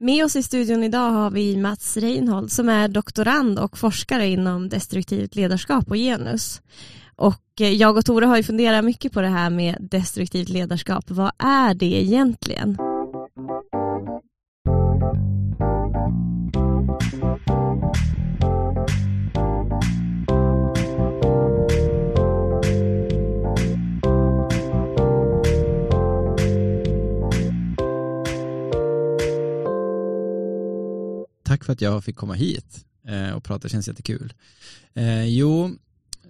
Med oss i studion idag har vi Mats Reinhold som är doktorand och forskare inom destruktivt ledarskap och genus. Och eh, jag och Tore har ju funderat mycket på det här med destruktivt ledarskap. Vad är det egentligen? För att jag fick komma hit eh, och prata, det känns jättekul. Eh, jo,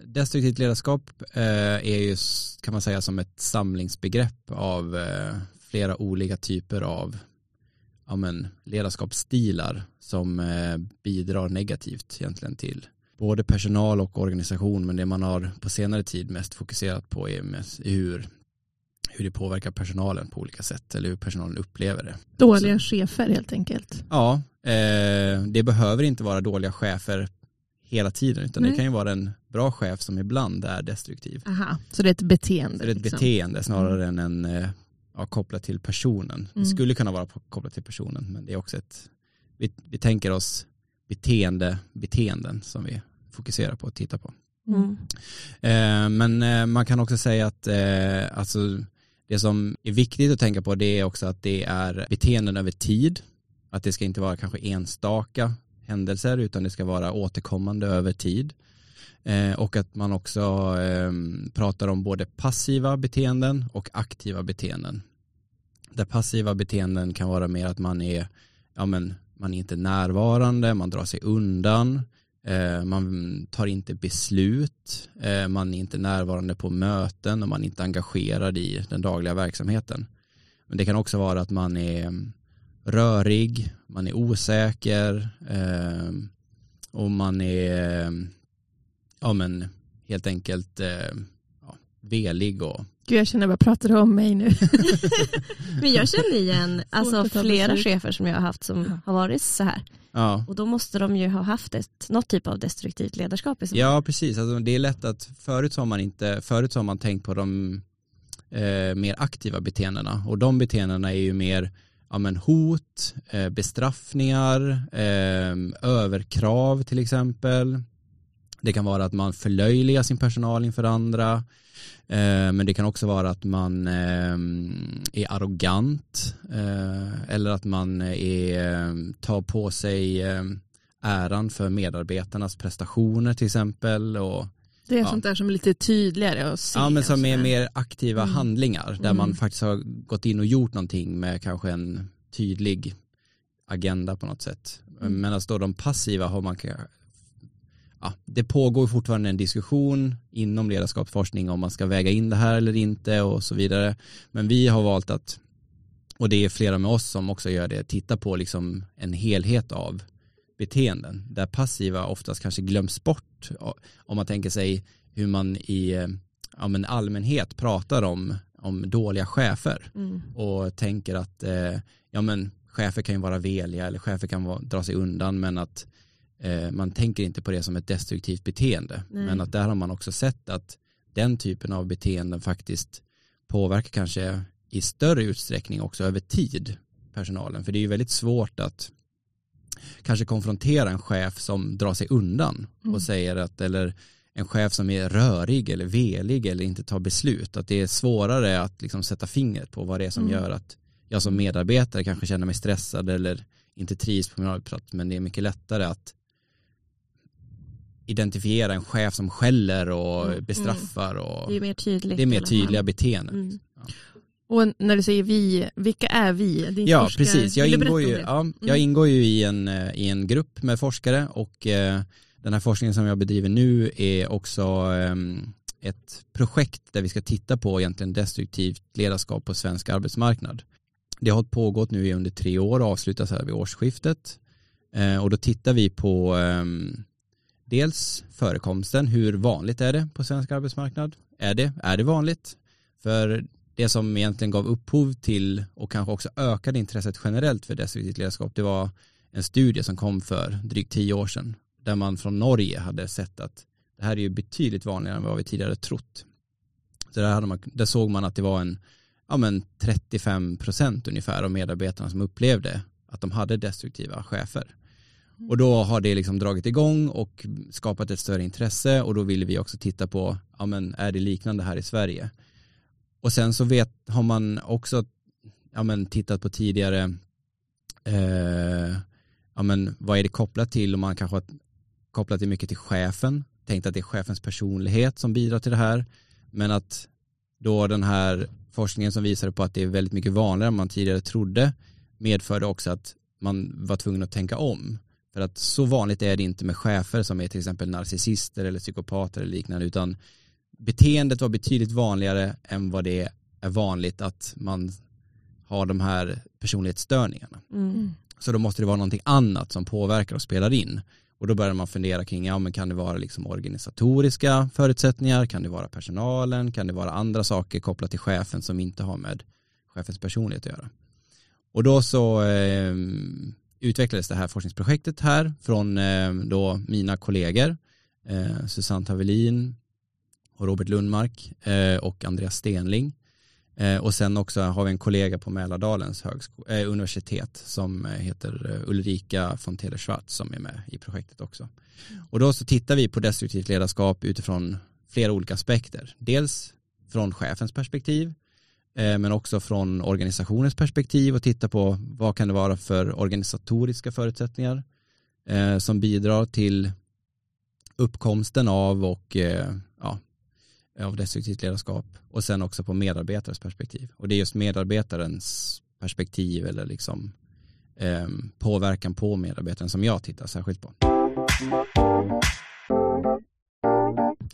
destruktivt ledarskap eh, är ju, kan man säga, som ett samlingsbegrepp av flera olika typer av ja, men, ledarskapsstilar som bidrar negativt egentligen till både personal och organisation men det man har på senare tid mest fokuserat på är hur, hur det påverkar personalen på olika sätt eller hur personalen upplever det. Dåliga chefer helt enkelt. Ja, eh, det behöver inte vara dåliga chefer hela tiden utan Nej. det kan ju vara en bra chef som ibland är destruktiv. Aha, så det är ett beteende? Så det är ett liksom. beteende snarare mm. än en eh, ja, kopplat till personen. Mm. Det skulle kunna vara kopplat till personen men det är också ett, vi, vi tänker oss beteende, beteenden som vi fokuserar på och tittar på. Mm. Eh, men eh, man kan också säga att eh, alltså, det som är viktigt att tänka på det är också att det är beteenden över tid. Att det ska inte vara kanske enstaka händelser utan det ska vara återkommande över tid. Eh, och att man också eh, pratar om både passiva beteenden och aktiva beteenden. Där passiva beteenden kan vara mer att man är, ja men, man är inte närvarande, man drar sig undan, eh, man tar inte beslut, eh, man är inte närvarande på möten och man är inte engagerad i den dagliga verksamheten. Men det kan också vara att man är rörig, man är osäker eh, och man är ja men helt enkelt eh, ja, velig och Gud jag känner bara pratar om mig nu. men jag känner igen alltså, flera chefer som jag har haft som har varit så här. Ja. Och då måste de ju ha haft ett, något typ av destruktivt ledarskap. Ja precis, alltså, det är lätt att förut har man inte, förut har man tänkt på de eh, mer aktiva beteendena och de beteendena är ju mer ja, men hot, eh, bestraffningar, eh, överkrav till exempel. Det kan vara att man förlöjligar sin personal inför andra. Eh, men det kan också vara att man eh, är arrogant eh, eller att man är, ehm, tar på sig ehm, äran för medarbetarnas prestationer till exempel. Och, det är ja. sånt där som är lite tydligare att se. Ja men som är mer aktiva mm. handlingar där mm. man faktiskt har gått in och gjort någonting med kanske en tydlig agenda på något sätt. Mm. Medan då de passiva har man ja, det pågår fortfarande en diskussion inom ledarskapsforskning om man ska väga in det här eller inte och så vidare. Men vi har valt att, och det är flera med oss som också gör det, titta på liksom en helhet av beteenden där passiva oftast kanske glöms bort om man tänker sig hur man i ja, men allmänhet pratar om, om dåliga chefer mm. och tänker att eh, ja, men chefer kan ju vara veliga eller chefer kan vara, dra sig undan men att eh, man tänker inte på det som ett destruktivt beteende. Nej. Men att där har man också sett att den typen av beteenden faktiskt påverkar kanske i större utsträckning också över tid personalen. För det är ju väldigt svårt att kanske konfrontera en chef som drar sig undan mm. och säger att eller en chef som är rörig eller velig eller inte tar beslut. Att det är svårare att liksom sätta fingret på vad det är som mm. gör att jag som medarbetare kanske känner mig stressad eller inte trivs på min arbetsplats men det är mycket lättare att identifiera en chef som skäller och mm. bestraffar. Och det är mer tydligt. Det är mer tydliga beteenden. Mm. Ja. Och när du säger vi, vilka är vi? ja, forskare. precis. Jag ingår, ju, ja, jag mm. ingår ju i en, eh, i en grupp med forskare och eh, den här forskningen som jag bedriver nu är också eh, ett projekt där vi ska titta på egentligen destruktivt ledarskap på svensk arbetsmarknad. Det har pågått nu under tre år och avslutas här vid årsskiftet. Eh, och då tittar vi på ehm, dels förekomsten, hur vanligt är det på svensk arbetsmarknad? Är det, är det vanligt? För det som egentligen gav upphov till och kanske också ökade intresset generellt för destruktivt ledarskap det var en studie som kom för drygt tio år sedan där man från Norge hade sett att det här är ju betydligt vanligare än vad vi tidigare trott. Så där, hade man, där såg man att det var en ja men 35 procent ungefär av medarbetarna som upplevde att de hade destruktiva chefer. Och då har det liksom dragit igång och skapat ett större intresse och då ville vi också titta på, ja men är det liknande här i Sverige? Och sen så vet, har man också ja men, tittat på tidigare, eh, ja men vad är det kopplat till och man kanske har kopplat det mycket till chefen, tänkt att det är chefens personlighet som bidrar till det här, men att då den här forskningen som visade på att det är väldigt mycket vanligare än man tidigare trodde medförde också att man var tvungen att tänka om. För att så vanligt är det inte med chefer som är till exempel narcissister eller psykopater eller liknande utan beteendet var betydligt vanligare än vad det är vanligt att man har de här personlighetsstörningarna. Mm. Så då måste det vara någonting annat som påverkar och spelar in. Och då börjar man fundera kring, ja men kan det vara liksom organisatoriska förutsättningar, kan det vara personalen, kan det vara andra saker kopplat till chefen som inte har med chefens personlighet att göra. Och då så eh, utvecklades det här forskningsprojektet här från eh, då mina kollegor, eh, Susanne Tavelin och Robert Lundmark eh, och Andreas Stenling. Eh, och sen också har vi en kollega på Mälardalens högsko- eh, universitet som heter Ulrika von Schwarz som är med i projektet också. Och då så tittar vi på destruktivt ledarskap utifrån flera olika aspekter. Dels från chefens perspektiv, eh, men också från organisationens perspektiv och titta på vad kan det vara för organisatoriska förutsättningar eh, som bidrar till uppkomsten av och av destruktivt ledarskap och sen också på medarbetares perspektiv. Och det är just medarbetarens perspektiv eller liksom eh, påverkan på medarbetaren som jag tittar särskilt på.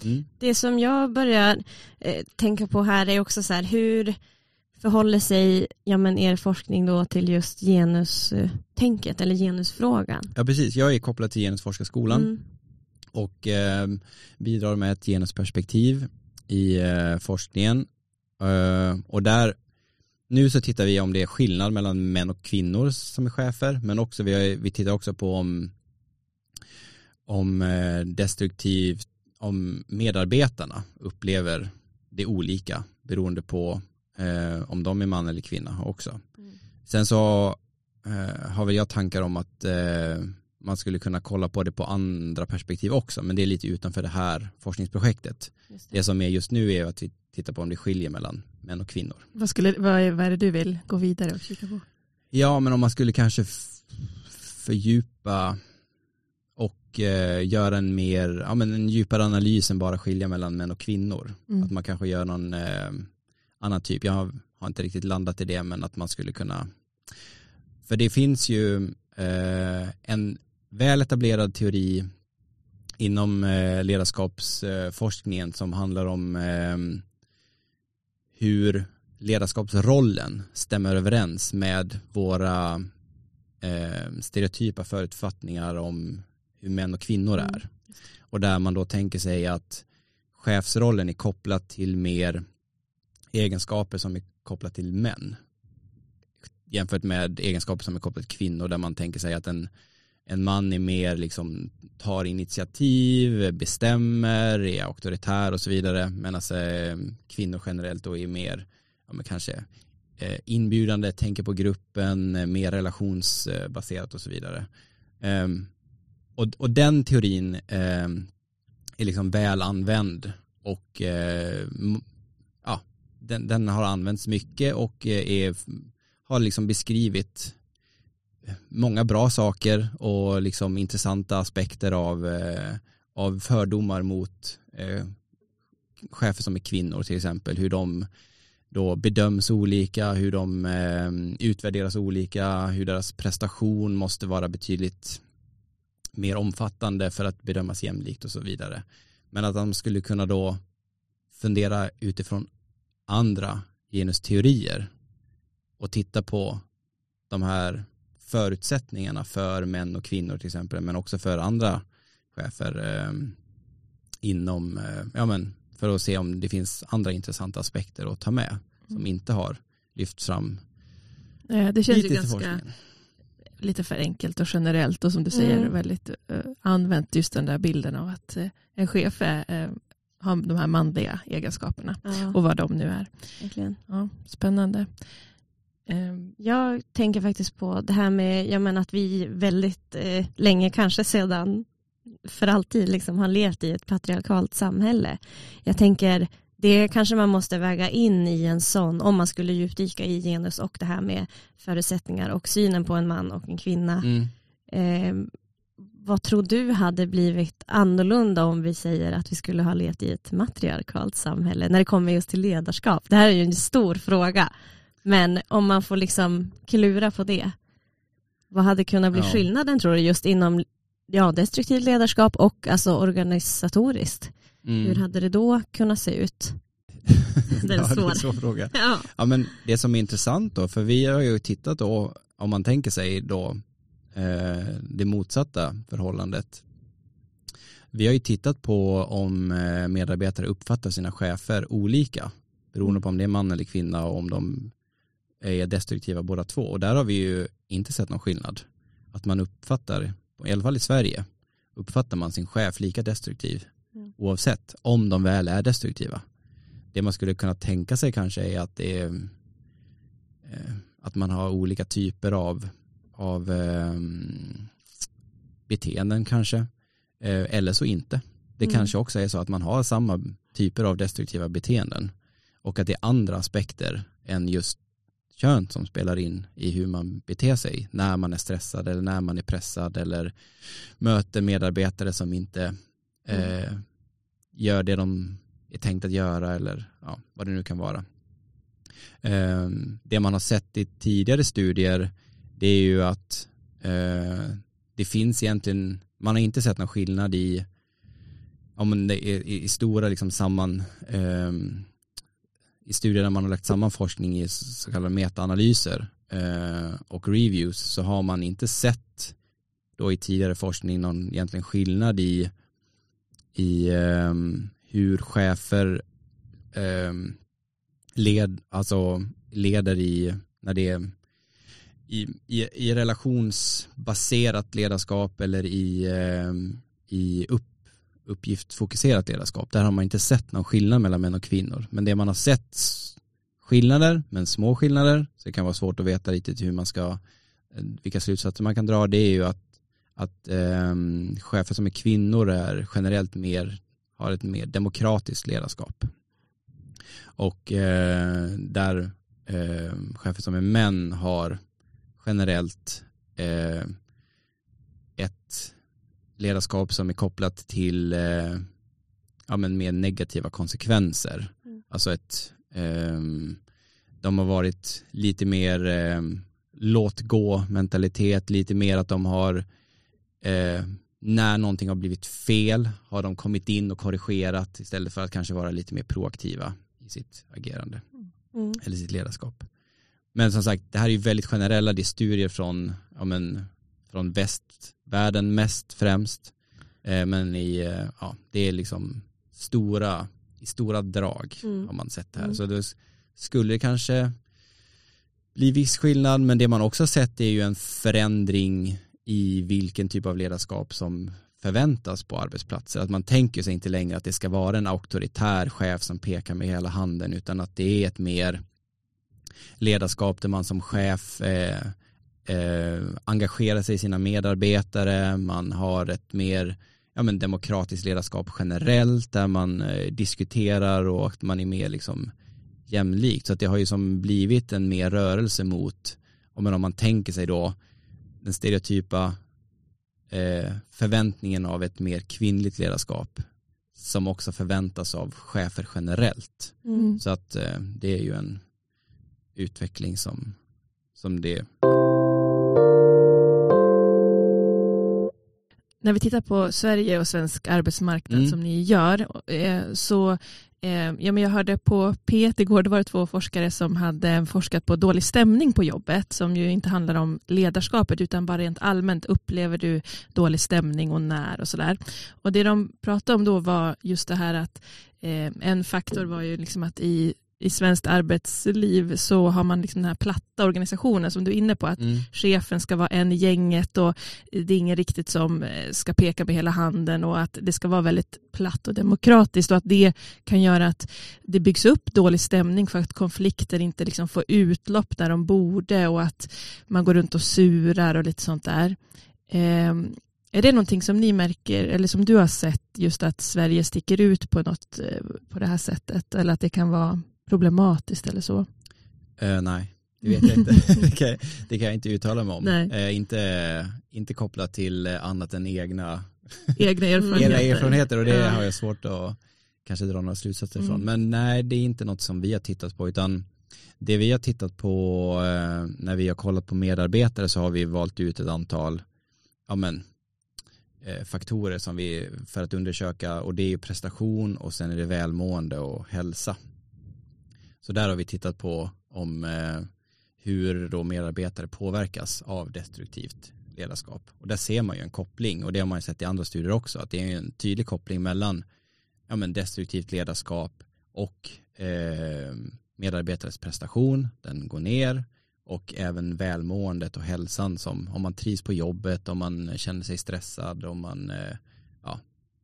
Mm. Det som jag börjar eh, tänka på här är också så här hur förhåller sig ja, men er forskning då till just genustänket eller genusfrågan? Ja precis, jag är kopplad till Genusforskarskolan Mm. och eh, bidrar med ett genusperspektiv i eh, forskningen. Eh, och där, nu så tittar vi om det är skillnad mellan män och kvinnor som är chefer, men också vi, vi tittar också på om, om eh, destruktivt, om medarbetarna upplever det olika beroende på eh, om de är man eller kvinna också. Mm. Sen så eh, har väl jag tankar om att eh, man skulle kunna kolla på det på andra perspektiv också, men det är lite utanför det här forskningsprojektet. Just det. Det som är just nu är att vi tittar på om det skiljer mellan män och kvinnor. Vad, skulle, vad, är, vad är det du vill gå vidare och kika på? Ja, men om man skulle kanske fördjupa och eh, göra en mer, ja men en djupare analys än bara skilja mellan män och kvinnor. Mm. Att man kanske gör någon eh, annan typ, jag har, har inte riktigt landat i det, men att man skulle kunna, för det finns ju eh, en väl etablerad teori inom eh, ledarskapsforskningen som handlar om eh, hur ledarskapsrollen stämmer överens med våra eh, stereotypa förutfattningar om hur män och kvinnor Mm. är. Och där man då tänker sig att chefsrollen är kopplad till mer egenskaper som är kopplat till män jämfört med egenskaper som är kopplat till kvinnor där man tänker sig att en, en man är mer liksom tar initiativ, bestämmer, är auktoritär och så vidare medan eh, kvinnor generellt då är mer ja, men kanske eh, inbjudande, tänker på gruppen, eh, mer relationsbaserat och så vidare. Eh, och, och den teorin eh, är liksom väl använd och eh, ja, den, den har använts mycket och eh, är, har liksom beskrivit många bra saker och liksom intressanta aspekter av, eh, av fördomar mot eh, chefer som är kvinnor till exempel, hur de då bedöms olika, hur de eh, utvärderas olika, hur deras prestation måste vara betydligt mer omfattande för att bedömas jämlikt och så vidare. Men att de skulle kunna då fundera utifrån andra genusteorier och titta på de här förutsättningarna för män och kvinnor till exempel, men också för andra chefer eh, inom, eh, ja men för att se om det finns andra intressanta aspekter att ta med som inte har lyfts fram Eh, Det känns ju ganska lite för enkelt och generellt och som du säger Mm. väldigt eh, använt just den där bilden av att eh, en chef är, eh, har de här manliga egenskaperna Ja, och vad de nu är. Ja, spännande. Ehm, Jag tänker faktiskt på det här med jag menar att vi väldigt eh, länge, kanske sedan för alltid, liksom, har levt i ett patriarkalt samhälle. Jag tänker det kanske man måste väga in i en sån, om man skulle djupdyka i genus och det här med förutsättningar och synen på en man och en kvinna. Mm. Eh, vad tror du hade blivit annorlunda om vi säger att vi skulle ha levt i ett matriarkalt samhälle när det kommer just till ledarskap? Det här är ju en stor fråga. Men om man får liksom klura på det. Vad hade kunnat bli Ja. skillnaden tror du just inom ja, destruktivt ledarskap och alltså organisatoriskt? Mm. Hur hade det då kunnat se ut? Det är en ja, svår. en svår fråga. Ja. Ja men det som är intressant då, för vi har ju tittat då, om man tänker sig då eh, det motsatta förhållandet. Vi har ju tittat på om eh, medarbetare uppfattar sina chefer olika, beroende på om det är man eller kvinna och om de är destruktiva båda två. Och där har vi ju inte sett någon skillnad. Att man uppfattar, i alla fall i Sverige, uppfattar man sin chef lika destruktiv Mm. oavsett om de väl är destruktiva det man skulle kunna tänka sig kanske är att det är eh, att man har olika typer av, av eh, beteenden kanske eh, eller så inte. Det Mm. kanske också är så att man har samma typer av destruktiva beteenden och att det är andra aspekter än just kön som spelar in i hur man beter sig när man är stressad eller när man är pressad eller möter medarbetare som inte eh, gör det de är tänkt att göra eller ja, vad det nu kan vara. Eh, det man har sett i tidigare studier det är ju att eh, det finns egentligen, man har inte sett någon skillnad i om det är i, i stora liksom samman eh, i studier där man har lagt samman forskning i så kallade metaanalyser eh, och reviews så har man inte sett då i tidigare forskning någon egentligen skillnad i i eh, hur chefer eh, led, alltså leder i när det är i, i, i relationsbaserat ledarskap eller i, eh, i upp, uppgiftfokuserat ledarskap. Där har man inte sett någon skillnad mellan män och kvinnor. Men det man har sett skillnader, men små skillnader, så det kan vara svårt att veta riktigt hur man ska, eh, vilka slutsatser man kan dra, det är ju att, att eh, chefer som är kvinnor är generellt mer, har ett mer demokratiskt ledarskap. Och eh, där eh, chefer som är män har generellt eh, ett ledarskap som är kopplat till eh, ja, men mer negativa konsekvenser. Mm. Alltså ett, eh, de har varit lite mer eh, låt gå mentalitet, lite mer att de har eh, när någonting har blivit fel har de kommit in och korrigerat istället för att kanske vara lite mer proaktiva i sitt agerande Mm. eller sitt ledarskap. Men som sagt, det här är ju väldigt generella, det är studier från, ja, men, från västvärlden mest främst. Eh, men i, eh, ja, det är liksom stora, i stora drag Mm. har man sett det här. Mm. Så det skulle kanske bli viss skillnad, men det man också har sett är ju en förändring i vilken typ av ledarskap som förväntas på arbetsplatser. Att man tänker sig inte längre att det ska vara en auktoritär chef som pekar med hela handen utan att det är ett mer ledarskap där man som chef eh, eh, engagerar sig i sina medarbetare, man har ett mer ja, men demokratiskt ledarskap generellt där man eh, diskuterar och att man är mer liksom jämlikt. Så det har ju som blivit en mer rörelse mot, om man, om man tänker sig då den stereotypa eh, förväntningen av ett mer kvinnligt ledarskap som också förväntas av chefer generellt. Mm. Så att eh, det är ju en utveckling som, som det När vi tittar på Sverige och svensk arbetsmarknad Mm. som ni gör eh, så eh, ja, men jag hörde på P1 igår, det var det två forskare som hade forskat på dålig stämning på jobbet som ju inte handlar om ledarskapet utan bara rent allmänt upplever du dålig stämning och när och sådär. Och det de pratade om då var just det här att eh, en faktor var ju liksom att i i svenskt arbetsliv så har man liksom den här platta organisationen som du är inne på, att Mm. chefen ska vara en i gänget och det är ingen riktigt som eh, ska peka med hela handen och att det ska vara väldigt platt och demokratiskt och att det kan göra att det byggs upp dålig stämning för att konflikter inte liksom får utlopp där de borde och att man går runt och surar och lite sånt där. Eh, är det någonting som ni märker eller som du har sett just att Sverige sticker ut på något eh, på det här sättet eller att det kan vara problematiskt eller så? Eh, nej, det vet jag inte. det, kan, det kan jag inte uttala mig om. Eh, inte, inte kopplat till annat än egna, Egna erfarenheter? egna erfarenheter och det Ja. har jag svårt att kanske dra några slutsatser Mm. ifrån. Men nej, det är inte något som vi har tittat på utan det vi har tittat på eh, när vi har kollat på medarbetare så har vi valt ut ett antal ja, men, faktorer som vi för att undersöka och det är ju prestation och sen är det välmående och hälsa. Så där har vi tittat på om eh, hur då medarbetare påverkas av destruktivt ledarskap. Och där ser man ju en koppling och det har man ju sett i andra studier också att det är en tydlig koppling mellan ja, men destruktivt ledarskap och eh, medarbetares prestation, den går ner och även välmåendet och hälsan som om man trivs på jobbet, om man känner sig stressad, om man, eh, ja,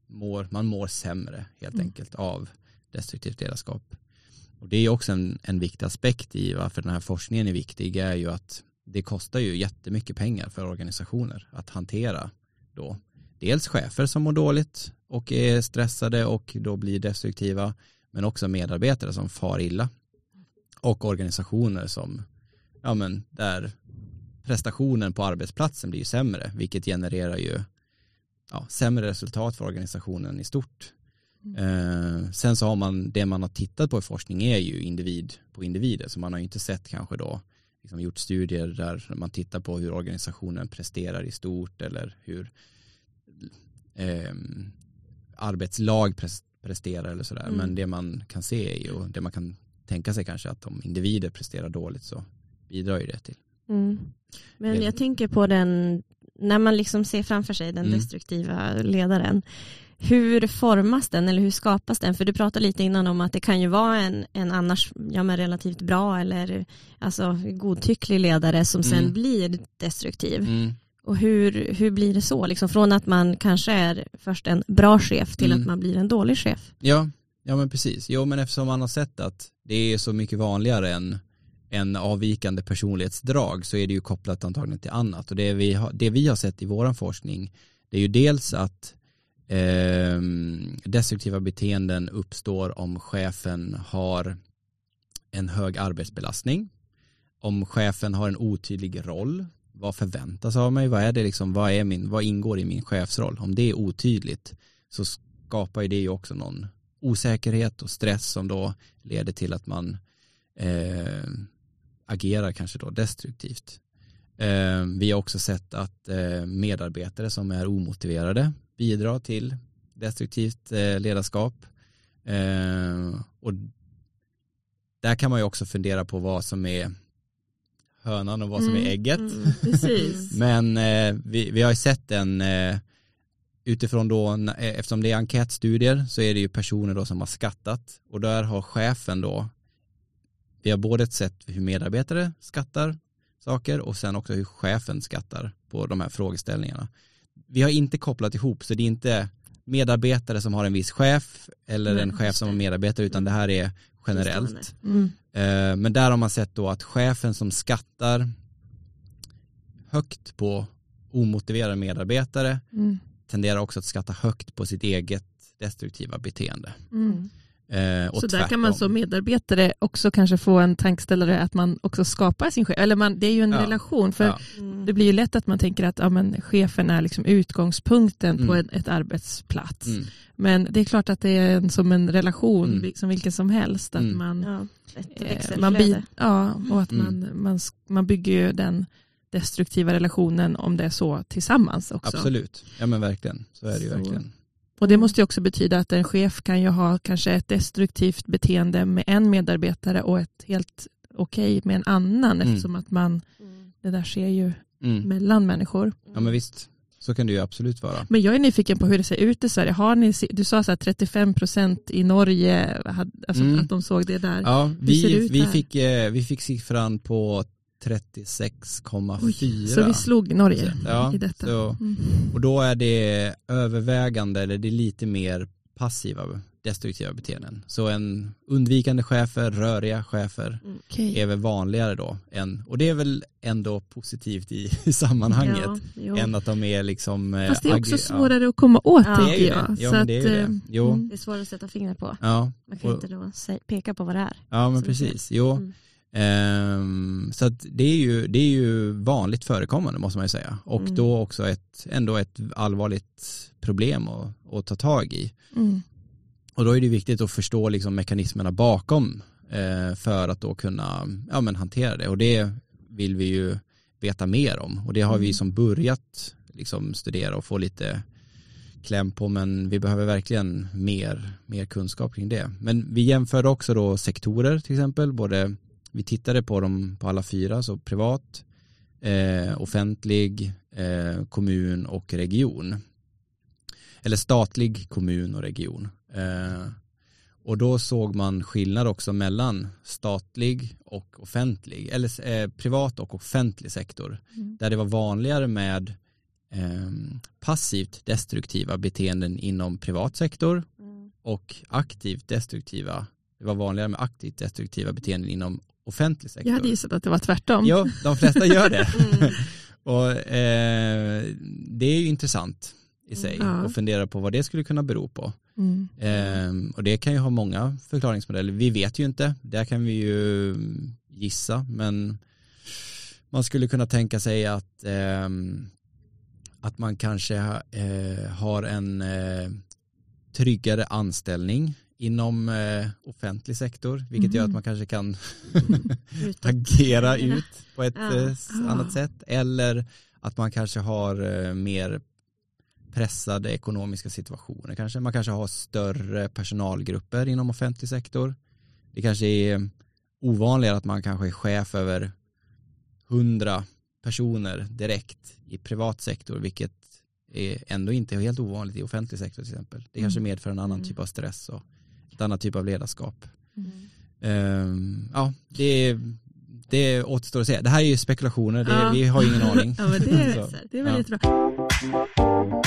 mår, man mår sämre helt Mm. enkelt av destruktivt ledarskap. Och det är också en, en viktig aspekt i varför den här forskningen är viktig är ju att det kostar ju jättemycket pengar för organisationer att hantera då dels chefer som mår dåligt och är stressade och då blir destruktiva men också medarbetare som far illa och organisationer som ja men där prestationen på arbetsplatsen blir ju sämre vilket genererar ju ja, sämre resultat för organisationen i stort. Eh, sen så har man, det man har tittat på i forskning är ju individ på individer, så man har ju inte sett kanske då, liksom gjort studier där man tittar på hur organisationen presterar i stort eller hur eh, arbetslag pres- presterar eller sådär. Mm. Men det man kan se är ju, och det man kan tänka sig kanske att om individer presterar dåligt så bidrar ju det till. Mm. Men Det- jag tänker på den, när man liksom ser framför sig den Mm. destruktiva ledaren. Hur formas den eller hur skapas den? För du pratade lite innan om att det kan ju vara en, en annars ja, men relativt bra eller alltså, godtycklig ledare som sen Mm. blir destruktiv. Mm. Och hur, hur blir det så? Liksom från att man kanske är först en bra chef till Mm. att man blir en dålig chef. Ja, ja men precis. Jo men eftersom man har sett att det är så mycket vanligare än en avvikande personlighetsdrag så är det ju kopplat antagligen till annat. Och det vi har, det vi har sett i vår forskning det är ju dels att eh, destruktiva beteenden uppstår om chefen har en hög arbetsbelastning. Om chefen har en otydlig roll. Vad förväntas av mig? Vad är det liksom, vad, är min, vad ingår i min chefsroll? Om det är otydligt så skapar ju det ju också någon osäkerhet och stress som då leder till att man eh, agerar kanske då destruktivt. Eh, vi har också sett att eh, medarbetare som är omotiverade bidrar till destruktivt eh, ledarskap. Eh, och där kan man ju också fundera på vad som är hönan och vad som är ägget. Mm. Men eh, vi, vi har ju sett en utifrån då, eftersom det är enkätstudier så är det ju personer då som har skattat och där har chefen då, vi har både sett hur medarbetare skattar saker och sen också hur chefen skattar på de här frågeställningarna. Vi har inte kopplat ihop så det är inte medarbetare som har en viss chef eller Nej, en chef som har medarbetare utan det här är generellt. Mm. Eh, Men där har man sett då att chefen som skattar högt på omotiverade medarbetare Mm. tenderar också att skatta högt på sitt eget destruktiva beteende. Mm. Eh, och Så där kan man tvärtom. som medarbetare också kanske få en tankeställare att man också skapar sin chef. Eller man, det är ju en Ja. relation. För Ja. Mm. det blir ju lätt att man tänker att ja, men, chefen är liksom utgångspunkten på Mm. en, ett arbetsplats. Mm. Men det är klart att det är en, som en relation, Mm. som vilken som helst. Att Mm. man, Ja, ett eh, man, bi- ja, och att Mm. man, man, man bygger ju den destruktiva relationen om det är så tillsammans också. Absolut, ja men verkligen, så är det ju Så- verkligen. Och det måste ju också betyda att en chef kan ju ha kanske ett destruktivt beteende med en medarbetare och ett helt okej med en annan Mm. eftersom att man, Mm. det där sker ju Mm. mellan människor. Ja men visst. så kan det ju absolut vara. Men jag är nyfiken på hur det ser ut i Sverige. Har ni, du sa så här 35 procent i Norge, alltså mm. att de såg det där. Ja, vi, vi, fick, eh, vi fick siffran på 36,4. Så vi slog Norge ja, i detta. Så, mm. Och då är det övervägande, eller det är lite mer passiva destruktiva beteenden. Så en undvikande chefer, röriga chefer okay. är väl vanligare då. Än, och det är väl ändå positivt i, i sammanhanget. Ja, än att de är liksom eh, Fast det är också svårare ja. att komma åt ja. tycker jag. Ja, men det är det. Eh, jo. Mm. Det är svårare att sätta fingret på. Ja. Man kan och, inte då peka på vad det är. Ja men precis. Jo. Mm. Um, så att det är, ju, det är ju vanligt förekommande måste man ju säga. Och mm. då också ett, ändå ett allvarligt problem att, att ta tag i. Mm. Och då är det viktigt att förstå liksom mekanismerna bakom eh, för att då kunna ja, men hantera det. Och det vill vi ju veta mer om. Och det har vi mm. som börjat liksom studera och få lite kläm på men vi behöver verkligen mer, mer kunskap kring det. Men vi jämförde också då sektorer till exempel, både vi tittade på dem på alla fyra, så privat, eh, offentlig, eh, kommun och region. Eller statlig, kommun och region. Eh, och då såg man skillnad också mellan statlig och offentlig, eller eh, privat och offentlig sektor. Mm. Där det var vanligare med eh, passivt destruktiva beteenden inom privat sektor mm. och aktivt destruktiva, det var vanligare med aktivt destruktiva beteenden inom offentlig sektor. Jag hade gissat att det var tvärtom. Jo, de flesta gör det. mm. och eh, det är ju intressant i sig mm. och fundera på vad det skulle kunna bero på. Mm. Eh, och det kan ju ha många förklaringsmodeller. Vi vet ju inte, där kan vi ju gissa, men man skulle kunna tänka sig att, eh, att man kanske eh, har en eh, tryggare anställning inom eh, offentlig sektor, vilket mm. gör att mm. man kanske kan agera ut på ett ja. eh, annat sätt. Eller att man kanske har eh, mer pressade ekonomiska situationer. Kanske. Man kanske har större personalgrupper inom offentlig sektor. Det kanske är ovanligare att man kanske är chef över hundra personer direkt i privat sektor, vilket är ändå inte helt ovanligt i offentlig sektor till exempel. Det kanske mm. medför en annan mm. typ av stress och annat typ av ledarskap. Mm. Um, ja, det, det återstår att se. Det här är ju spekulationer, det, ja. vi har ju ingen aning. ja, men det, är, det är väldigt ja. bra.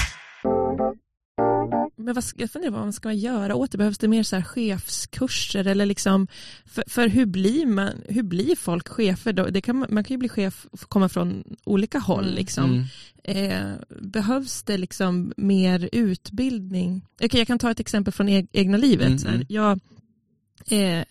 Men vad, jag funderar på vad man ska göra åt det. Behövs det mer så här chefskurser eller liksom, för, för hur, blir man, hur blir folk chefer då? Det kan, man kan ju bli chef och komma från olika håll. Mm. Liksom. Mm. Eh, behövs det liksom mer utbildning? Okay, jag kan ta ett exempel från e egna livet. Mm. mm. Jag eh,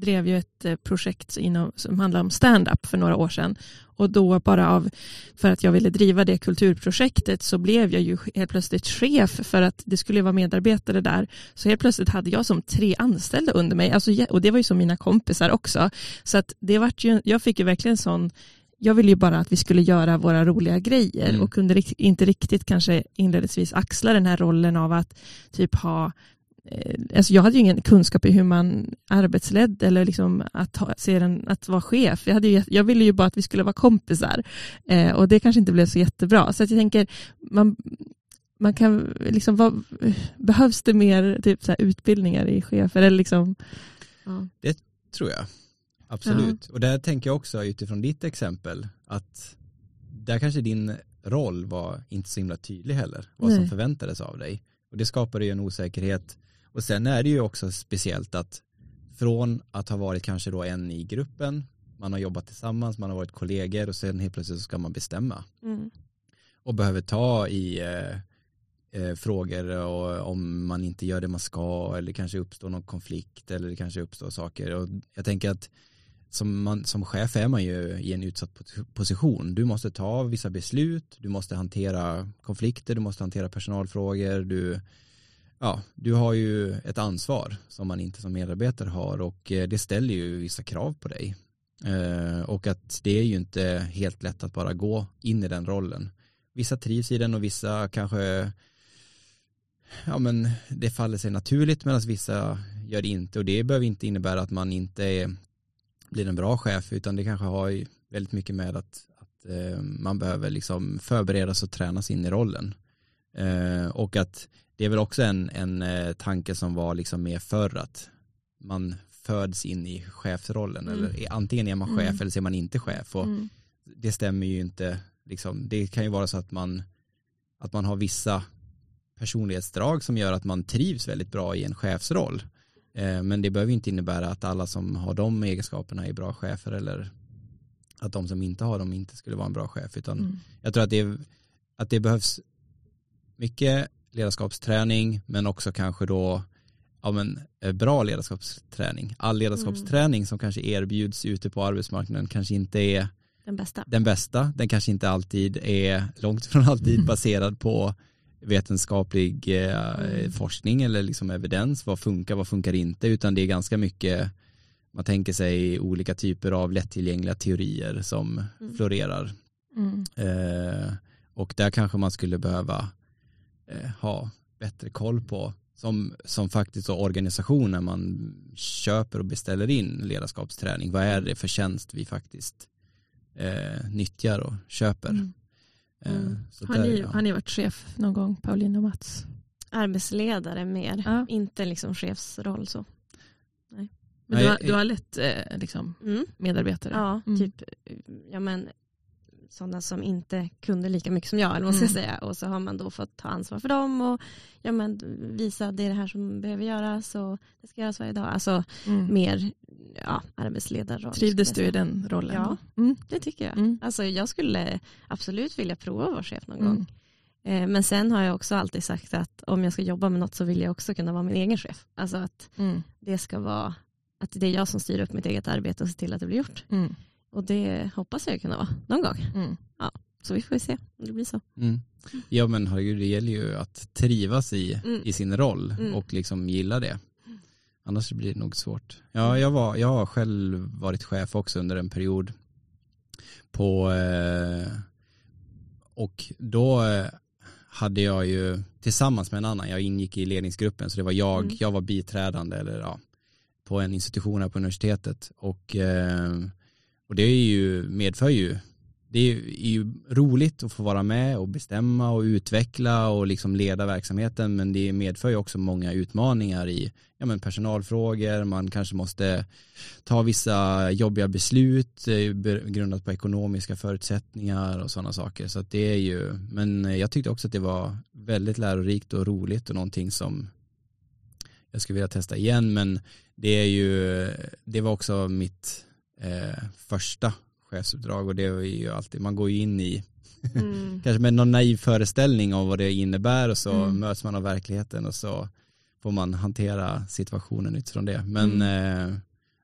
drev ju ett eh, projekt inom, som handlar om stand-up för några år sedan. Och då bara av, för att jag ville driva det kulturprojektet så blev jag ju helt plötsligt chef för att det skulle vara medarbetare där. Så helt plötsligt hade jag som tre anställda under mig. Alltså, och det var ju som mina kompisar också. Så att det var ju, jag fick ju verkligen sån jag ville ju bara att vi skulle göra våra roliga grejer mm. och kunde inte riktigt kanske inledningsvis axla den här rollen av att typ ha alltså jag hade ju ingen kunskap i hur man arbetsledd eller liksom att, ha, se den, att vara chef. Jag, hade ju, jag ville ju bara att vi skulle vara kompisar eh, och det kanske inte blev så jättebra. Så jag tänker, man, man kan liksom, vad, behövs det mer typ, så utbildningar i chefer? Eller liksom, ja. Det tror jag, absolut. Ja. Och där tänker jag också utifrån ditt exempel att där kanske din roll var inte så himla tydlig heller, vad Nej. som förväntades av dig. Och det skapade ju en osäkerhet och sen är det ju också speciellt att från att ha varit kanske då en i gruppen, man har jobbat tillsammans, man har varit kollegor och sen helt plötsligt så ska man bestämma. Mm. Och behöver ta i eh, eh, frågor och om man inte gör det man ska eller kanske uppstår någon konflikt eller det kanske uppstår saker. Och jag tänker att som, man, som chef är man ju i en utsatt position. Du måste ta vissa beslut, du måste hantera konflikter, du måste hantera personalfrågor, du ja, du har ju ett ansvar som man inte som medarbetare har och eh, det ställer ju vissa krav på dig. Eh, och att det är ju inte helt lätt att bara gå in i den rollen. Vissa trivs i den och vissa kanske ja men det faller sig naturligt medan vissa gör det inte och det behöver inte innebära att man inte är, blir en bra chef utan det kanske har väldigt mycket med att, att eh, man behöver liksom förbereda sig och tränas in i rollen. Och att det är väl också en, en eh, tanke som var liksom mer förr att man föds in i chefsrollen Mm. eller antingen är man chef Mm. eller så är man inte chef och Mm. det stämmer ju inte liksom, det kan ju vara så att man att man har vissa personlighetsdrag som gör att man trivs väldigt bra i en chefsroll eh, men det behöver inte innebära att alla som har de egenskaperna är bra chefer eller att de som inte har dem inte skulle vara en bra chef utan Mm. jag tror att det, att det behövs mycket ledarskapsträning men också kanske då ja, men, eh, bra ledarskapsträning. All ledarskapsträning som kanske erbjuds ute på arbetsmarknaden kanske inte är Den bästa. den bästa. Den kanske inte alltid är, långt ifrån alltid baserad på vetenskaplig eh, Mm. forskning eller liksom evidens. Vad funkar, vad funkar inte? Utan det är ganska mycket, man tänker sig olika typer av lättillgängliga teorier som Mm. florerar. Mm. Eh, och där kanske man skulle behöva eh, ha bättre koll på som, som faktiskt när man köper och beställer in ledarskapsträning. Vad är det för tjänst vi faktiskt eh, nyttjar och köper? Mm. Eh, Mm. så Har, där, ni, ja. har ni varit chef någon gång, Pauline och Mats? Arbetsledare mer, Ja. inte liksom chefsroll så. Men Nej, du, har, jag- du har lett eh, liksom, Mm. medarbetare? Ja, Mm. typ ja, men, sådana som inte kunde lika mycket som jag, eller vad ska jag Mm. säga. Och så har man då fått ta ansvar för dem och ja, men, visa det är det här som behöver göras och det ska göras varje dag. Alltså Mm. mer ja, arbetsledarroll. Trivdes du i den rollen? Ja. Mm. Det tycker jag. Mm. Alltså, jag skulle absolut vilja prova att vara chef någon Mm. gång. Eh, Men sen har jag också alltid sagt att om jag ska jobba med något så vill jag också kunna vara min egen chef. Alltså att Mm. det ska vara att det är jag som styr upp mitt eget arbete och ser till att det blir gjort. Mm. Och det hoppas jag kunna vara någon gång. Mm. Så vi får ju se om det blir så. Mm. Ja men herregud, det gäller ju att trivas i, Mm. i sin roll Mm. och liksom gilla det. Annars blir det nog svårt. Ja, jag, var, jag har själv varit chef också under en period på eh, och då eh, hade jag ju tillsammans med en annan, jag ingick i ledningsgruppen så det var jag, Mm. jag var biträdande eller ja, på en institution här på universitetet och, eh, och det är ju, medför ju det är ju- roligt att få vara med och bestämma och utveckla och liksom leda verksamheten men det medför ju också många utmaningar i ja, men personalfrågor, man kanske måste ta vissa jobbiga beslut eh, grundat på ekonomiska förutsättningar och sådana saker. Så att det är ju, men jag tyckte också att det var väldigt lärorikt och roligt och någonting som jag skulle vilja testa igen men det är ju, det var också mitt eh, första chefsuppdrag och det är ju alltid, man går ju in i Mm. kanske med någon naiv föreställning om vad det innebär och så Mm. möts man av verkligheten och så får man hantera situationen utifrån det. Men Mm. eh,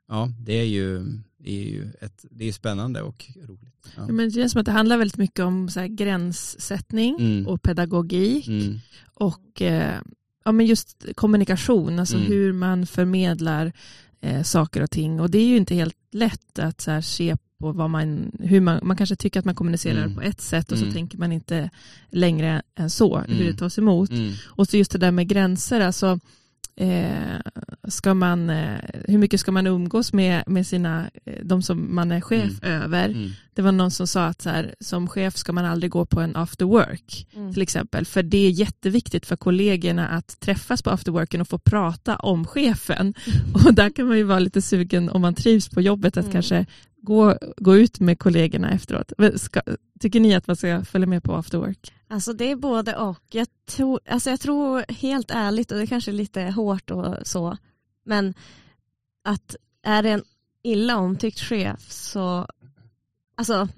ja, det är ju, är ju ett, det är spännande och roligt. Ja. Men det känns som att det handlar väldigt mycket om så här gränssättning Mm. och pedagogik Mm. och eh, ja, men just kommunikation, alltså Mm. hur man förmedlar eh, saker och ting. Och det är ju inte helt lätt att så här, se på vad man, hur man, man kanske tycker att man kommunicerar Mm. på ett sätt och Mm. så tänker man inte längre än så, hur Mm. det tas emot. Mm. Och så just det där med gränser, alltså eh, ska man, eh, hur mycket ska man umgås med, med sina, eh, de som man är chef över? Mm. Det var någon som sa att så här, som chef ska man aldrig gå på en after work Mm. till exempel. För det är jätteviktigt för kollegorna att träffas på afterworken och få prata om chefen. Och där kan man ju vara lite sugen om man trivs på jobbet att Mm. kanske gå, gå ut med kollegorna efteråt. Ska, tycker ni att man ska följa med på afterwork? Alltså det är både och. Jag tror, alltså jag tror helt ärligt, och det kanske är lite hårt och så, men att är det en illa omtyckt chef så, alltså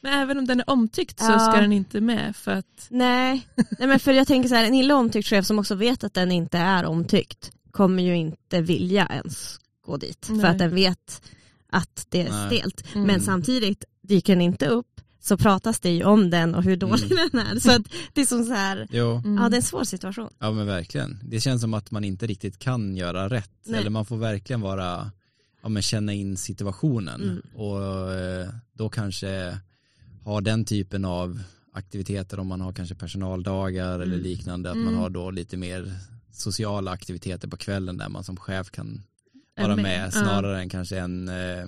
Men även om den är omtyckt så Ja. ska den inte med för att nej, nej men för jag tänker så här, en illa omtyckt chef som också vet att den inte är omtyckt kommer ju inte vilja ens gå dit Nej. för att den vet att det är Nej. stelt. Mm. Men samtidigt dyker den inte upp så pratas det ju om den och hur dålig Mm. den är. Så att det är som så här, Jo, Mm. ja det är en svår situation. ja men verkligen. Det känns som att man inte riktigt kan göra rätt. Nej. Eller man får verkligen vara, ja men känna in situationen. Mm. Och eh, då kanske ha den typen av aktiviteter om man har kanske personaldagar eller Mm. liknande. Att Mm. man har då lite mer sociala aktiviteter på kvällen där man som chef kan vara med. med, Ja. snarare än kanske en, eh,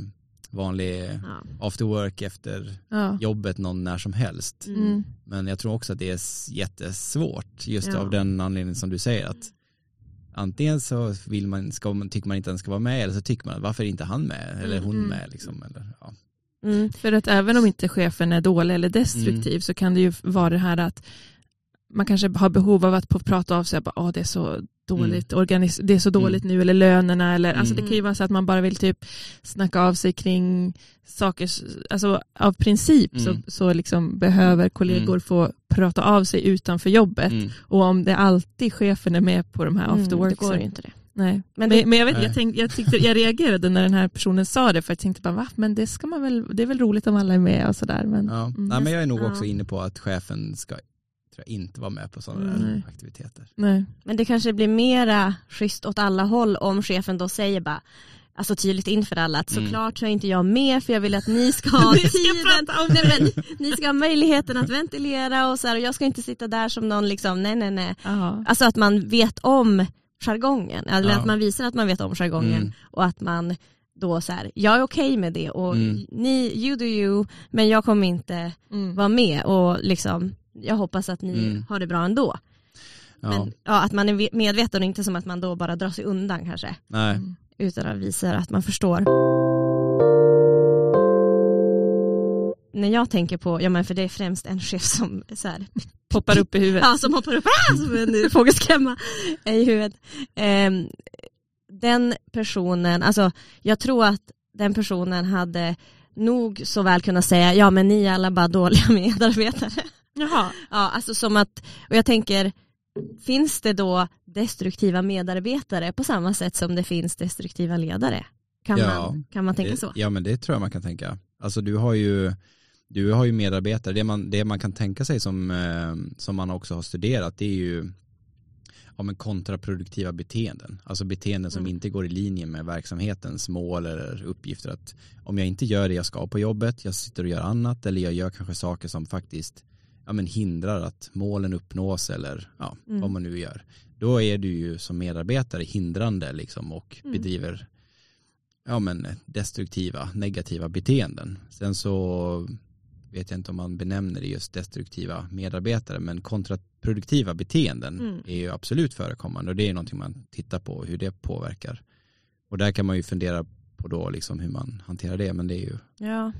vanlig Ja. after work efter Ja. jobbet någon när som helst. Mm. Men jag tror också att det är jättesvårt just Ja. av den anledningen som du säger att antingen så vill man, ska man, tycker man inte att den ska vara med eller så tycker man varför är inte han med eller hon Mm. med liksom. Eller, ja. Mm. För att även om inte chefen är dålig eller destruktiv Mm. så kan det ju vara det här att man kanske har behov av att få prata av sig, bara, "Åh, det är så dåligt, organis- det är så dåligt nu, eller lönerna, eller, alltså det Mm. kan ju vara så att man bara vill typ snacka av sig kring saker, alltså av princip Mm. så, så liksom behöver kollegor Mm. få prata av sig utanför jobbet. Mm. Och om det alltid chefen är med på de här after Mm, work går ju inte det. nej. Men det- men jag, vet, Nej. jag, tänkte, jag, tyckte, jag reagerade när den här personen sa det för jag tänkte bara va, men det ska man väl, det är väl roligt om alla är med och sådär. Men, Ja. mm. Nej, men jag är nog Ja. också inne på att chefen ska tror jag, inte vara med på sådana Mm. där aktiviteter. Nej. Men det kanske blir mera schysst åt alla håll om chefen då säger bara Alltså tydligt inför alla att Mm. såklart så är inte jag med för jag vill att ni ska ha tiden, nej, men, ni ska ha möjligheten att ventilera och så här, och jag ska inte sitta där som någon liksom, nej nej nej. Ja. Alltså att man vet om jargongen, eller Ja. att man visar att man vet om jargongen Mm. och att man då så här, jag är okej med det och Mm. ni, you do you, men jag kommer inte Mm. vara med och liksom, jag hoppas att ni Mm. har det bra ändå. Ja. Men, ja, att man är ve- medveten och inte som att man då bara drar sig undan kanske. Nej. Mm. Utan att visa att man förstår. När jag tänker på, ja men för det är främst en chef som så här, Poppar upp i huvudet. ja, som hoppar upp ah, som en fågelskrämma i huvudet. Ehm, den personen, alltså jag tror att den personen hade nog så väl kunnat säga ja men ni är alla bara dåliga medarbetare. Jaha. Ja, alltså som att, och jag tänker, finns det då destruktiva medarbetare på samma sätt som det finns destruktiva ledare? Kan, Ja, man, kan man tänka det, så? Ja men det tror jag man kan tänka. Alltså du har ju, du har ju medarbetare, det man, det man kan tänka sig som, eh, som man också har studerat det är ju ja, men kontraproduktiva beteenden. Alltså beteenden som Mm. inte går i linje med verksamhetens mål eller uppgifter. Att om jag inte gör det jag ska på jobbet, jag sitter och gör annat eller jag gör kanske saker som faktiskt ja, men hindrar att målen uppnås eller ja, Mm. vad man nu gör. Då är du ju som medarbetare hindrande liksom och Mm. bedriver ja, men destruktiva, negativa beteenden. Sen så vet jag inte om man benämner det just destruktiva medarbetare men kontraproduktiva beteenden Mm. är ju absolut förekommande och det är någonting man tittar på hur det påverkar. Och där kan man ju fundera på då liksom hur man hanterar det men det är ju Ja.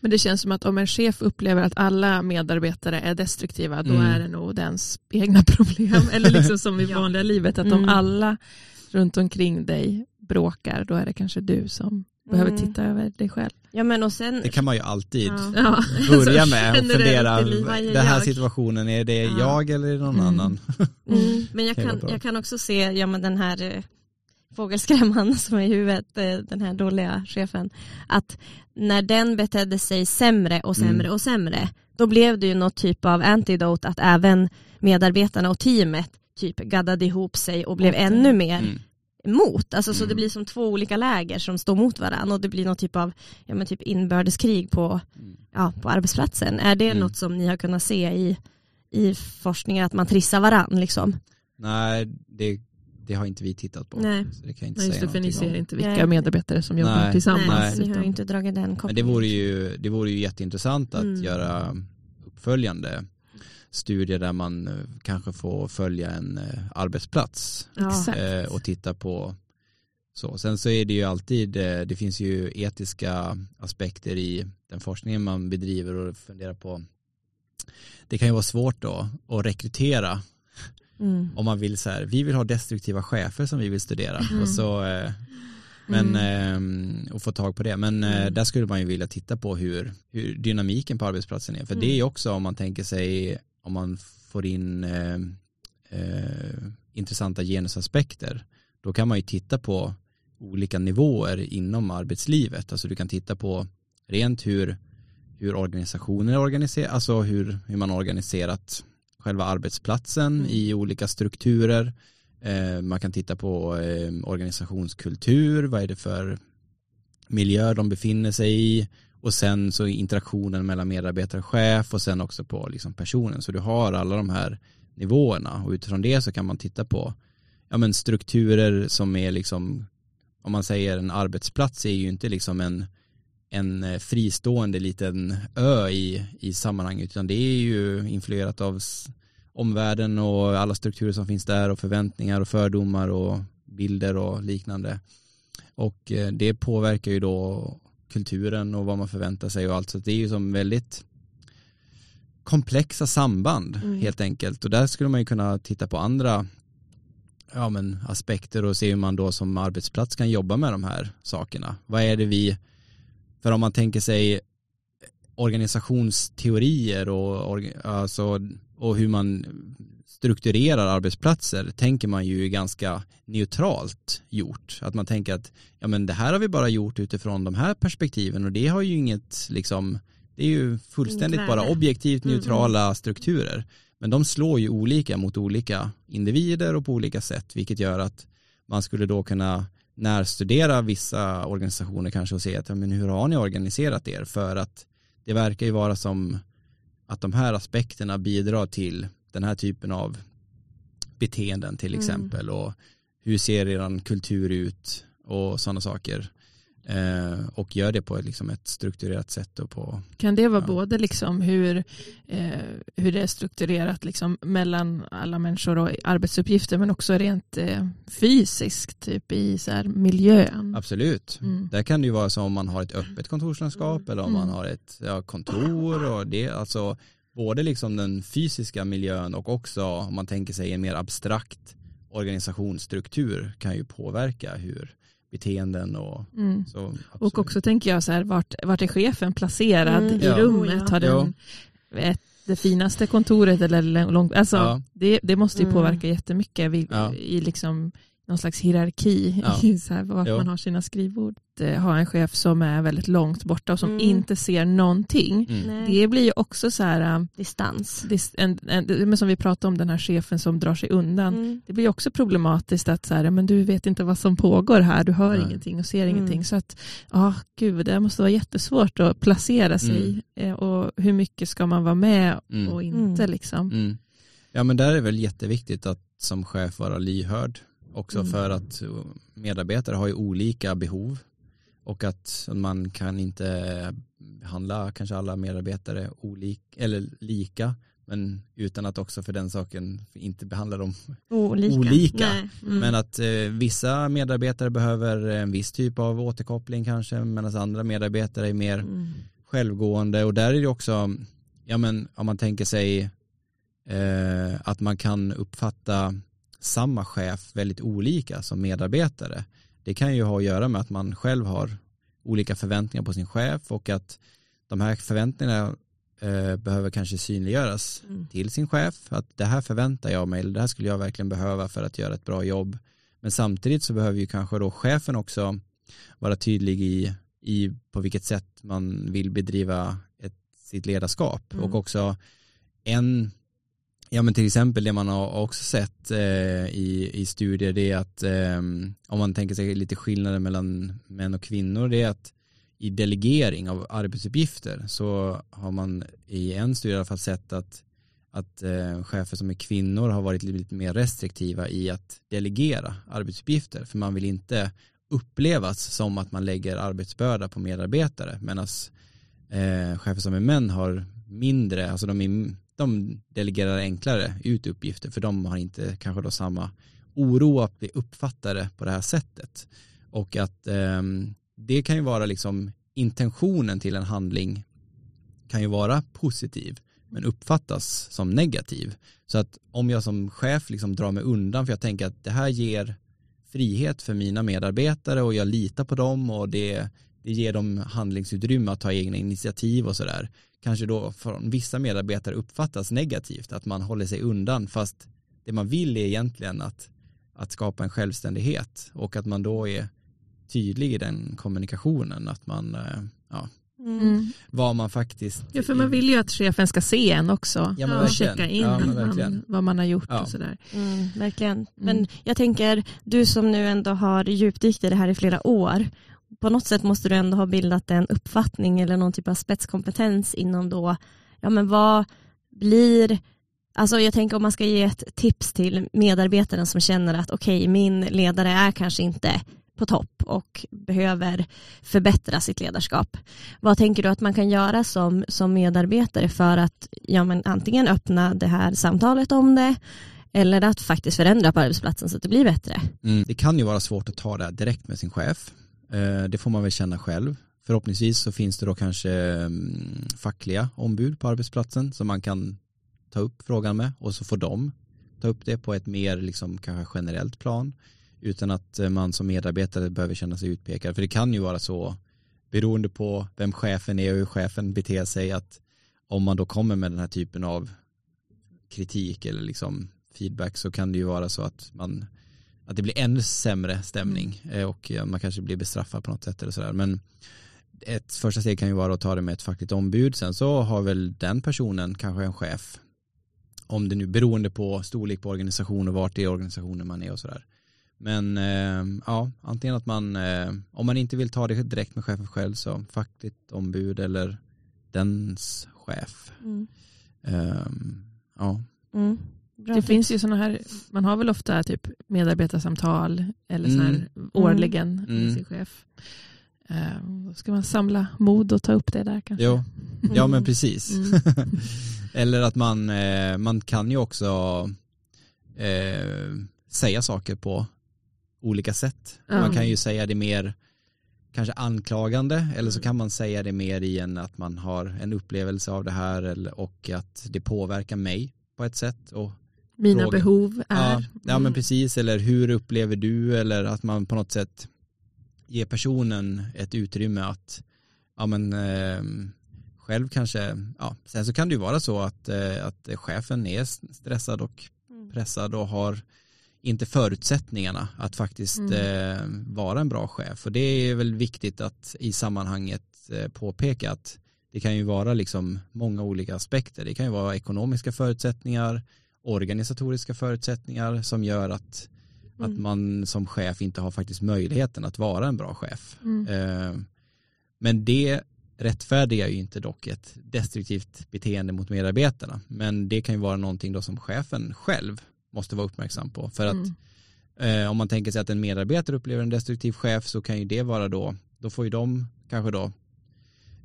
Men det känns som att om en chef upplever att alla medarbetare är destruktiva då Mm. är det nog dens egna problem. Eller liksom som i Ja. vanliga livet att Mm. om alla runt omkring dig bråkar då är det kanske du som behöver Mm. titta över dig själv. ja men och sen, det kan man ju alltid Ja. Ja. börja med och fundera den här situationen är det Ja. jag eller är det någon Mm. annan? mm, men jag kan, jag kan också se, ja men den här eh, fågelskrämman som är i huvudet, eh, den här dåliga chefen, att när den betedde sig sämre och sämre Mm. och sämre, då blev det ju något typ av antidote att även medarbetarna och teamet typ gaddade ihop sig och blev Mot ännu mer Mm. mot. Alltså, Så Mm. det blir som två olika läger som står mot varandra och det blir någon typ av ja, men typ inbördeskrig på, Mm. ja, på arbetsplatsen. Är det Mm. något som ni har kunnat se i, i forskningen, att man trissar varandra? Liksom? Nej, det, det har inte vi tittat på. Nej. Så det kan jag inte Nej, just det, för ni någonting om. ser inte vilka Nej. medarbetare som jobbar Nej. tillsammans. Nej. ni har inte dragit den Men kopplingen. det vore ju, det vore ju jätteintressant att Mm. göra uppföljande studier där man eh, kanske får följa en eh, arbetsplats Ja. Eh, och titta på så. Sen så är det ju alltid, det finns ju etiska aspekter i den forskningen man bedriver och funderar på. Det kan ju vara svårt då att rekrytera Mm. om man vill så här, vi vill ha destruktiva chefer som vi vill studera Mm. och så eh, men, Mm. eh, och få tag på det. Men eh, Mm. där skulle man ju vilja titta på hur, hur dynamiken på arbetsplatsen är. För Mm. det är också om man tänker sig, om man får in eh, eh, intressanta genusaspekter, då kan man ju titta på olika nivåer inom arbetslivet. Alltså du kan titta på rent hur, hur organisationen är organiserad, alltså hur, hur man organiserat själva arbetsplatsen Mm. i olika strukturer. Eh, man kan titta på eh, organisationskultur, vad är det för miljö de befinner sig i och sen så interaktionen mellan medarbetare och chef och sen också på liksom personen. Så du har alla de här nivåerna och utifrån det så kan man titta på ja, men strukturer som är liksom om man säger en arbetsplats är ju inte liksom en en eh, fristående liten ö i, i sammanhanget utan det är ju influerat av omvärlden och alla strukturer som finns där och förväntningar och fördomar och bilder och liknande. Och eh, det påverkar ju då kulturen och vad man förväntar sig och allt så det är ju som väldigt komplexa samband mm. helt enkelt och där skulle man ju kunna titta på andra ja, men, aspekter och se hur man då som arbetsplats kan jobba med de här sakerna. Vad är det vi, för om man tänker sig organisationsteorier och, alltså, och hur man strukturerar arbetsplatser tänker man ju ganska neutralt gjort. Att man tänker att ja, men det här har vi bara gjort utifrån de här perspektiven och det har ju inget liksom det är ju fullständigt bara objektivt mm, neutrala mm. strukturer. Men de slår ju olika mot olika individer och på olika sätt vilket gör att man skulle då kunna närstudera vissa organisationer kanske och se att men hur har ni organiserat er för att det verkar ju vara som att de här aspekterna bidrar till den här typen av beteenden till mm. exempel och hur ser er kultur ut och sådana saker eh, och gör det på liksom ett strukturerat sätt. Och på, kan det vara ja. både liksom hur, eh, hur det är strukturerat liksom mellan alla människor och arbetsuppgifter men också rent eh, fysiskt typ i så här miljön? Absolut, mm. där kan det ju vara så om man har ett öppet kontorslandskap mm. eller om man mm. har ett ja, kontor och det alltså både liksom den fysiska miljön och också om man tänker sig en mer abstrakt organisationsstruktur kan ju påverka hur beteenden och mm. så. Och också tänker jag så här, vart, vart är chefen placerad mm. i ja. rummet? Har den ja. ett, det finaste kontoret eller långt, alltså ja. det, det måste ju mm. påverka mm. jättemycket vid, i liksom någon slags hierarki ja. i så här, vart man har sina skrivbord. Eh, ha en chef som är väldigt långt borta och som mm. inte ser någonting. Mm. Det blir ju också så här eh, distans. Dis, en, en, som vi pratade om den här chefen som drar sig undan. Mm. Det blir också problematiskt att så här, men du vet inte vad som pågår här, du hör Nej. ingenting och ser mm. ingenting. Så att, ja, gud, det måste vara jättesvårt att placera sig mm. eh, och hur mycket ska man vara med mm. och inte liksom. Ja men där är det väl jätteviktigt att som chef vara lyhörd också mm. för att medarbetare har ju olika behov och att man kan inte behandla kanske alla medarbetare olika, eller lika men utan att också för den saken inte behandla dem olika. olika. Mm. Men att eh, vissa medarbetare behöver en viss typ av återkoppling kanske medan andra medarbetare är mer mm. självgående och där är det också, ja men om man tänker sig eh, att man kan uppfatta samma chef väldigt olika som medarbetare. Det kan ju ha att göra med att man själv har olika förväntningar på sin chef och att de här förväntningarna eh, behöver kanske synliggöras mm. till sin chef. Att det här förväntar jag mig, eller det här skulle jag verkligen behöva för att göra ett bra jobb. Men samtidigt så behöver ju kanske då chefen också vara tydlig i, i på vilket sätt man vill bedriva ett, sitt ledarskap. Mm. Och också en Ja men till exempel det man har också sett eh, i, i studier det är att eh, om man tänker sig lite skillnader mellan män och kvinnor det är att i delegering av arbetsuppgifter så har man i en studie i alla fall sett att, att eh, chefer som är kvinnor har varit lite mer restriktiva i att delegera arbetsuppgifter. För man vill inte upplevas som att man lägger arbetsbörda på medarbetare medan eh, chefer som är män har mindre, alltså de är de delegerar enklare ut uppgifter för de har inte kanske då samma oro att bli uppfattade på det här sättet. Och att eh, det kan ju vara liksom intentionen till en handling kan ju vara positiv men uppfattas som negativ. Så att om jag som chef liksom drar mig undan för jag tänker att det här ger frihet för mina medarbetare och jag litar på dem och det, det ger dem handlingsutrymme att ta egna initiativ och sådär kanske då från vissa medarbetare uppfattas negativt, att man håller sig undan fast det man vill är egentligen att, att skapa en självständighet och att man då är tydlig i den kommunikationen, att man, eh, ja, Mm. vad man faktiskt... Ja, för man vill ju att chefen ska se en också ja, och checka in ja, man, vad man har gjort ja. och sådär. Mm, verkligen. Mm. Men jag tänker, du som nu ändå har djupdykt i det här i flera år på något sätt måste du ändå ha bildat en uppfattning eller någon typ av spetskompetens inom då, ja men vad blir, alltså jag tänker om man ska ge ett tips till medarbetaren som känner att okej okay, min ledare är kanske inte på topp och behöver förbättra sitt ledarskap. Vad tänker du att man kan göra som, som medarbetare för att ja, men antingen öppna det här samtalet om det eller att faktiskt förändra på arbetsplatsen så att det blir bättre? Mm. Det kan ju vara svårt att ta det direkt med sin chef. Eh, det får man väl känna själv. Förhoppningsvis så finns det då kanske mm, fackliga ombud på arbetsplatsen som man kan ta upp frågan med och så får de ta upp det på ett mer liksom kanske generellt plan utan att eh, man som medarbetare behöver känna sig utpekad. För det kan ju vara så beroende på vem chefen är och hur chefen beter sig att om man då kommer med den här typen av kritik eller liksom feedback så kan det ju vara så att man att det blir ännu sämre stämning mm. Eh, och man kanske blir bestraffad på något sätt eller sådär. Men ett första steg kan ju vara att ta det med ett fackligt ombud. Sen så har väl den personen kanske en chef. Om det nu beroende på storlek på organisation och vart i organisationen man är och sådär. Men eh, ja, antingen att man, eh, om man inte vill ta det direkt med chefen själv så fackligt ombud eller dens chef. Mm. Eh, ja. Mm. Det finns ju sådana här, man har väl ofta typ medarbetarsamtal eller så här mm. årligen med mm. sin chef. Uh, ska man samla mod och ta upp det där kanske? Jo, ja men precis. Mm. eller att man, eh, man kan ju också eh, säga saker på olika sätt. Mm. Man kan ju säga det mer kanske anklagande eller så mm. kan man säga det mer i en att man har en upplevelse av det här eller, och att det påverkar mig på ett sätt. Och Mina fråga. behov är. Ja, ja mm. men precis eller hur upplever du eller att man på något sätt ger personen ett utrymme att ja men eh, själv kanske, ja sen så kan det ju vara så att, eh, att chefen är stressad och mm. pressad och har inte förutsättningarna att faktiskt mm. eh, vara en bra chef. Och det är väl viktigt att i sammanhanget eh, påpeka att det kan ju vara liksom många olika aspekter. Det kan ju vara ekonomiska förutsättningar, organisatoriska förutsättningar som gör att, mm. att man som chef inte har faktiskt möjligheten att vara en bra chef. Mm. Eh, men det rättfärdigar ju inte dock ett destruktivt beteende mot medarbetarna. Men det kan ju vara någonting då som chefen själv måste vara uppmärksam på. För att mm. eh, om man tänker sig att en medarbetare upplever en destruktiv chef så kan ju det vara då, då får ju de kanske då,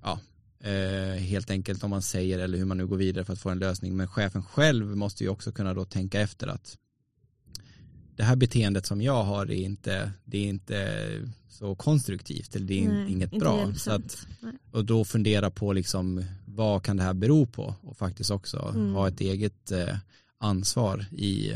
ja, eh, helt enkelt om man säger eller hur man nu går vidare för att få en lösning. Men chefen själv måste ju också kunna då tänka efter att det här beteendet som jag har är inte, det är inte så konstruktivt eller det är Nej, inget bra. Så att, och då fundera på liksom vad kan det här bero på och faktiskt också mm. ha ett eget eh, ansvar i,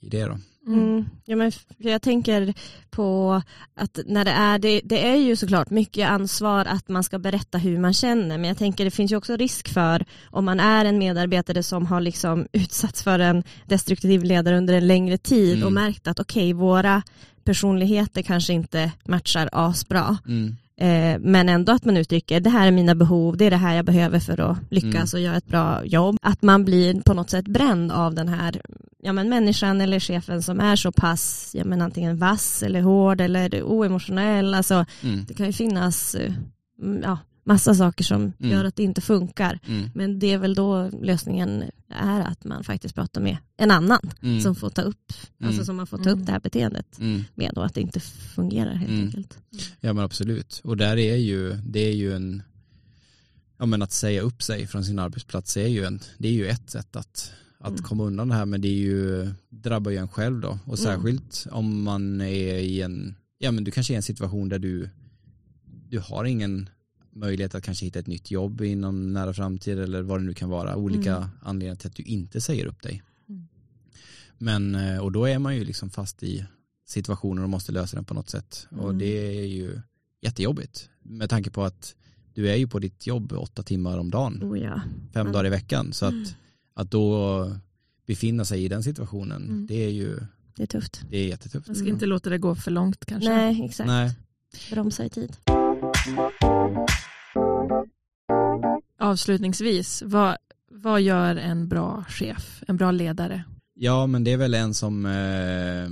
i det då. Mm. Ja, men jag tänker på att när det är, det, det, är ju såklart mycket ansvar att man ska berätta hur man känner, men jag tänker det finns ju också risk för om man är en medarbetare som har liksom utsatts för en destruktiv ledare under en längre tid mm. och märkt att okej, okay, våra personligheter kanske inte matchar asbra. Mm. Eh, men ändå att man uttrycker det här är mina behov, det är det här jag behöver för att lyckas mm. och göra ett bra jobb. Att man blir på något sätt bränd av den här ja, men människan eller chefen som är så pass ja, men antingen vass eller hård eller oemotionell. Alltså, mm. Det kan ju finnas eh, ja, massa saker som mm. gör att det inte funkar. Mm. Men det är väl då lösningen är att man faktiskt pratar med en annan mm. som får ta upp, alltså mm. som man får ta upp det här beteendet mm. med och att det inte fungerar helt mm. enkelt. Ja men absolut, och där är ju, det är ju en, ja men att säga upp sig från sin arbetsplats är ju, en, det är ju ett sätt att, att komma undan det här men det är ju, drabbar ju en själv då och särskilt om man är i en, ja men du kanske är i en situation där du, du har ingen möjlighet att kanske hitta ett nytt jobb inom nära framtid eller vad det nu kan vara. Olika mm. anledningar till att du inte säger upp dig. Mm. Men, eh, och då är man ju liksom fast i situationen och måste lösa den på något sätt. Mm. Och det är ju jättejobbigt med tanke på att du är ju på ditt jobb åtta timmar om dagen. Oh ja. Fem dagar i veckan. Så att, mm. att då befinna sig i den situationen, mm. det är ju det är tufft. Det är jättetufft. Man ska inte låta det gå för långt kanske. Nej, exakt. Nej. Bromsa i tid. Avslutningsvis, vad, vad gör en bra chef, en bra ledare? Ja, men det är väl en som eh,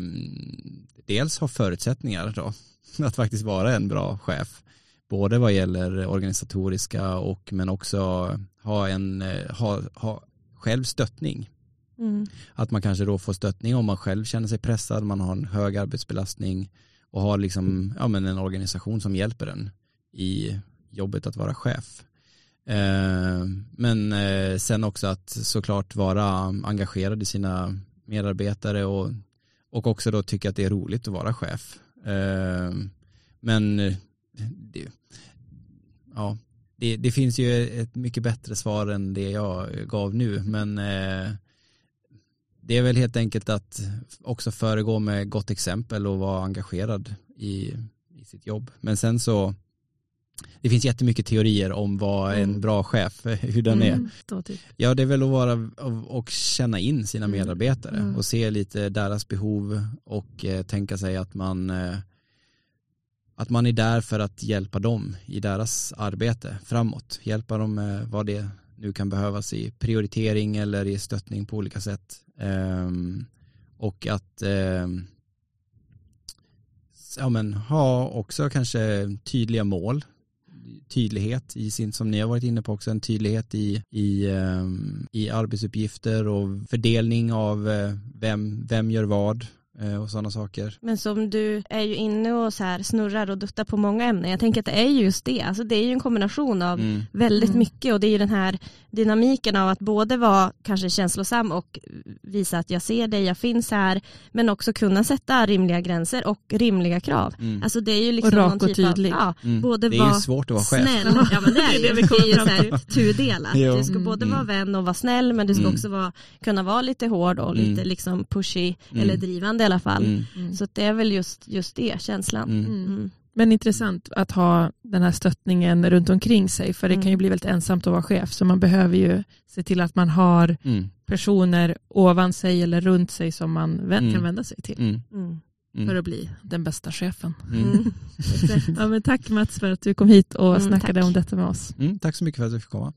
dels har förutsättningar då, att faktiskt vara en bra chef. Både vad gäller organisatoriska och men också ha en, eh, ha, ha själv stöttning. Mm. Att man kanske då får stöttning om man själv känner sig pressad, man har en hög arbetsbelastning och har liksom, ja, men en organisation som hjälper en i jobbet att vara chef. Eh, men eh, sen också att såklart vara engagerad i sina medarbetare och, och också då tycka att det är roligt att vara chef. Eh, men det, ja, det, det, finns ju ett mycket bättre svar än det jag gav nu men det är väl helt enkelt att också föregå med gott exempel och vara engagerad i, i sitt jobb. Men sen så det finns jättemycket teorier om vad en mm. bra chef, hur den mm, är. Typ. Ja, det är väl att vara och känna in sina mm. medarbetare mm. och se lite deras behov och eh, tänka sig att man eh, att man är där för att hjälpa dem i deras arbete framåt. Hjälpa dem med vad det nu kan behövas i prioritering eller i stöttning på olika sätt. Um, och att um, ja, men, ha också kanske tydliga mål tydlighet i sin, som ni har varit inne på också, en tydlighet i, i, ehm, i arbetsuppgifter och fördelning av eh, vem, vem gör vad och sådana saker. Men som du är ju inne och så här snurrar och duttar på många ämnen. Jag tänker att det är just det. Alltså det är ju en kombination av mm. väldigt mm. mycket och det är ju den här dynamiken av att både vara kanske känslosam och visa att jag ser dig, jag finns här, men också kunna sätta rimliga gränser och rimliga krav. Mm. Alltså det är ju liksom och rak och typ tydlig. Av, ja, mm. både det är ju svårt att vara chef. Snäll. Ja men det är det, det, är ju så här tudelat. Du ska både vara mm. vän och vara snäll men du ska mm. också vara, kunna vara lite hård och lite liksom pushy eller drivande i alla fall. Mm. mm. Så det är väl just, just det, känslan. Mm. mm. mm. Men intressant att ha den här stöttningen runt omkring sig, för det kan ju bli väldigt ensamt att vara chef, så man behöver ju se till att man har personer ovan sig eller runt sig som man kan vända sig till. För att bli den bästa chefen. ja, men tack Mats för att du kom hit och snackade tack. om detta med oss. tack så mycket för att du fick komma.